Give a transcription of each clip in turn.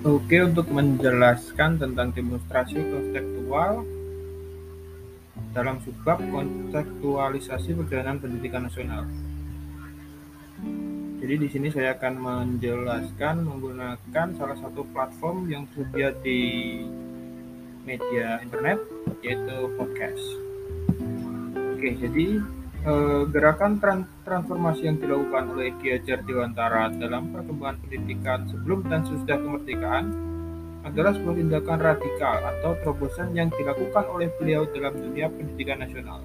Oke, untuk menjelaskan tentang demonstrasi konseptual dalam subbab kontekstualisasi perjalanan pendidikan nasional. Jadi di sini saya akan menjelaskan menggunakan salah satu platform yang tersedia di media internet yaitu podcast. Oke, jadi eh, gerakan transformasi yang dilakukan oleh Ki Hajar Dewantara dalam perkembangan pendidikan sebelum dan sesudah kemerdekaan adalah sebuah tindakan radikal atau terobosan yang dilakukan oleh beliau dalam dunia pendidikan nasional.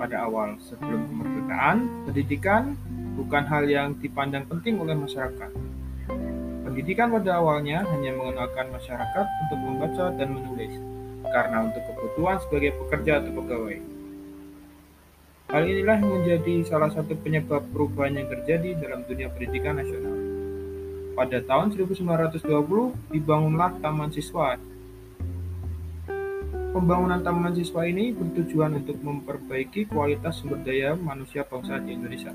Pada awal sebelum kemerdekaan, pendidikan bukan hal yang dipandang penting oleh masyarakat. Pendidikan pada awalnya hanya mengenalkan masyarakat untuk membaca dan menulis, karena untuk kebutuhan sebagai pekerja atau pegawai. Hal inilah yang menjadi salah satu penyebab perubahan yang terjadi dalam dunia pendidikan nasional. Pada tahun 1920, dibangunlah Taman Siswa. Pembangunan Taman Siswa ini bertujuan untuk memperbaiki kualitas sumber daya manusia bangsa di Indonesia.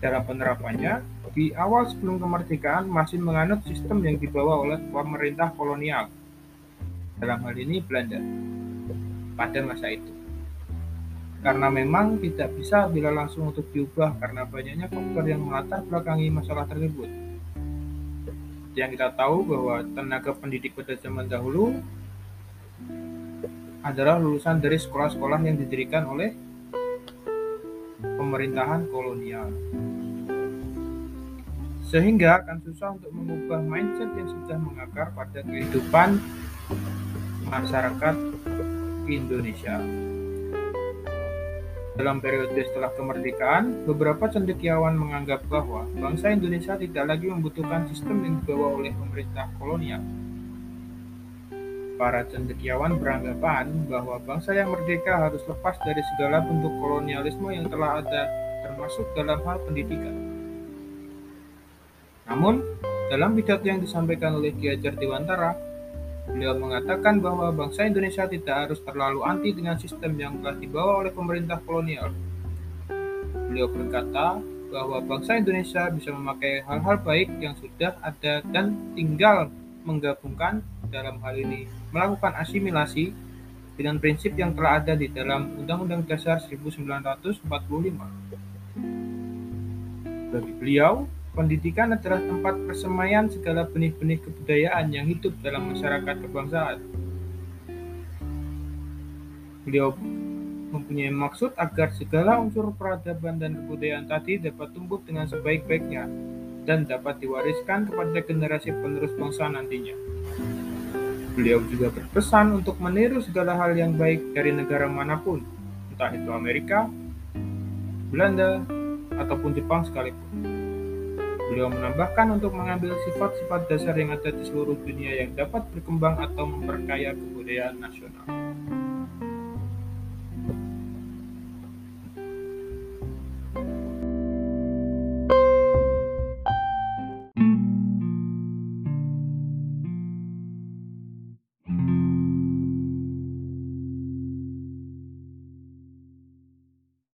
Dalam penerapannya, di awal sebelum kemerdekaan masih menganut sistem yang dibawa oleh pemerintah kolonial dalam hal ini Belanda, pada masa itu. Karena memang tidak bisa bila langsung untuk diubah karena banyaknya faktor yang melatar belakangi masalah tersebut. Yang kita tahu bahwa tenaga pendidik pada zaman dahulu adalah lulusan dari sekolah-sekolah yang didirikan oleh pemerintahan kolonial. Sehingga akan susah untuk mengubah mindset yang sudah mengakar pada kehidupan masyarakat Indonesia. Dalam periode setelah kemerdekaan, beberapa cendekiawan menganggap bahwa bangsa Indonesia tidak lagi membutuhkan sistem yang dibawa oleh pemerintah kolonial. Para cendekiawan beranggapan bahwa bangsa yang merdeka harus lepas dari segala bentuk kolonialisme yang telah ada, termasuk dalam hal pendidikan. Namun, dalam pidato yang disampaikan oleh Ki Hajar Dewantara, Beliau mengatakan bahwa bangsa Indonesia tidak harus terlalu anti dengan sistem yang telah dibawa oleh pemerintah kolonial. Beliau berkata bahwa bangsa Indonesia bisa memakai hal-hal baik yang sudah ada dan tinggal menggabungkan dalam hal ini melakukan asimilasi dengan prinsip yang telah ada di dalam Undang-Undang Dasar 1945. Bagi beliau, Pendidikan adalah tempat persemaian segala benih-benih kebudayaan yang hidup dalam masyarakat kebangsaan. Beliau mempunyai maksud agar segala unsur peradaban dan kebudayaan tadi dapat tumbuh dengan sebaik-baiknya dan dapat diwariskan kepada generasi penerus bangsa nantinya. Beliau juga berpesan untuk meniru segala hal yang baik dari negara mana pun, entah itu Amerika, Belanda, ataupun Jepang sekalipun. Beliau menambahkan untuk mengambil sifat-sifat dasar yang ada di seluruh dunia yang dapat berkembang atau memperkaya kebudayaan nasional.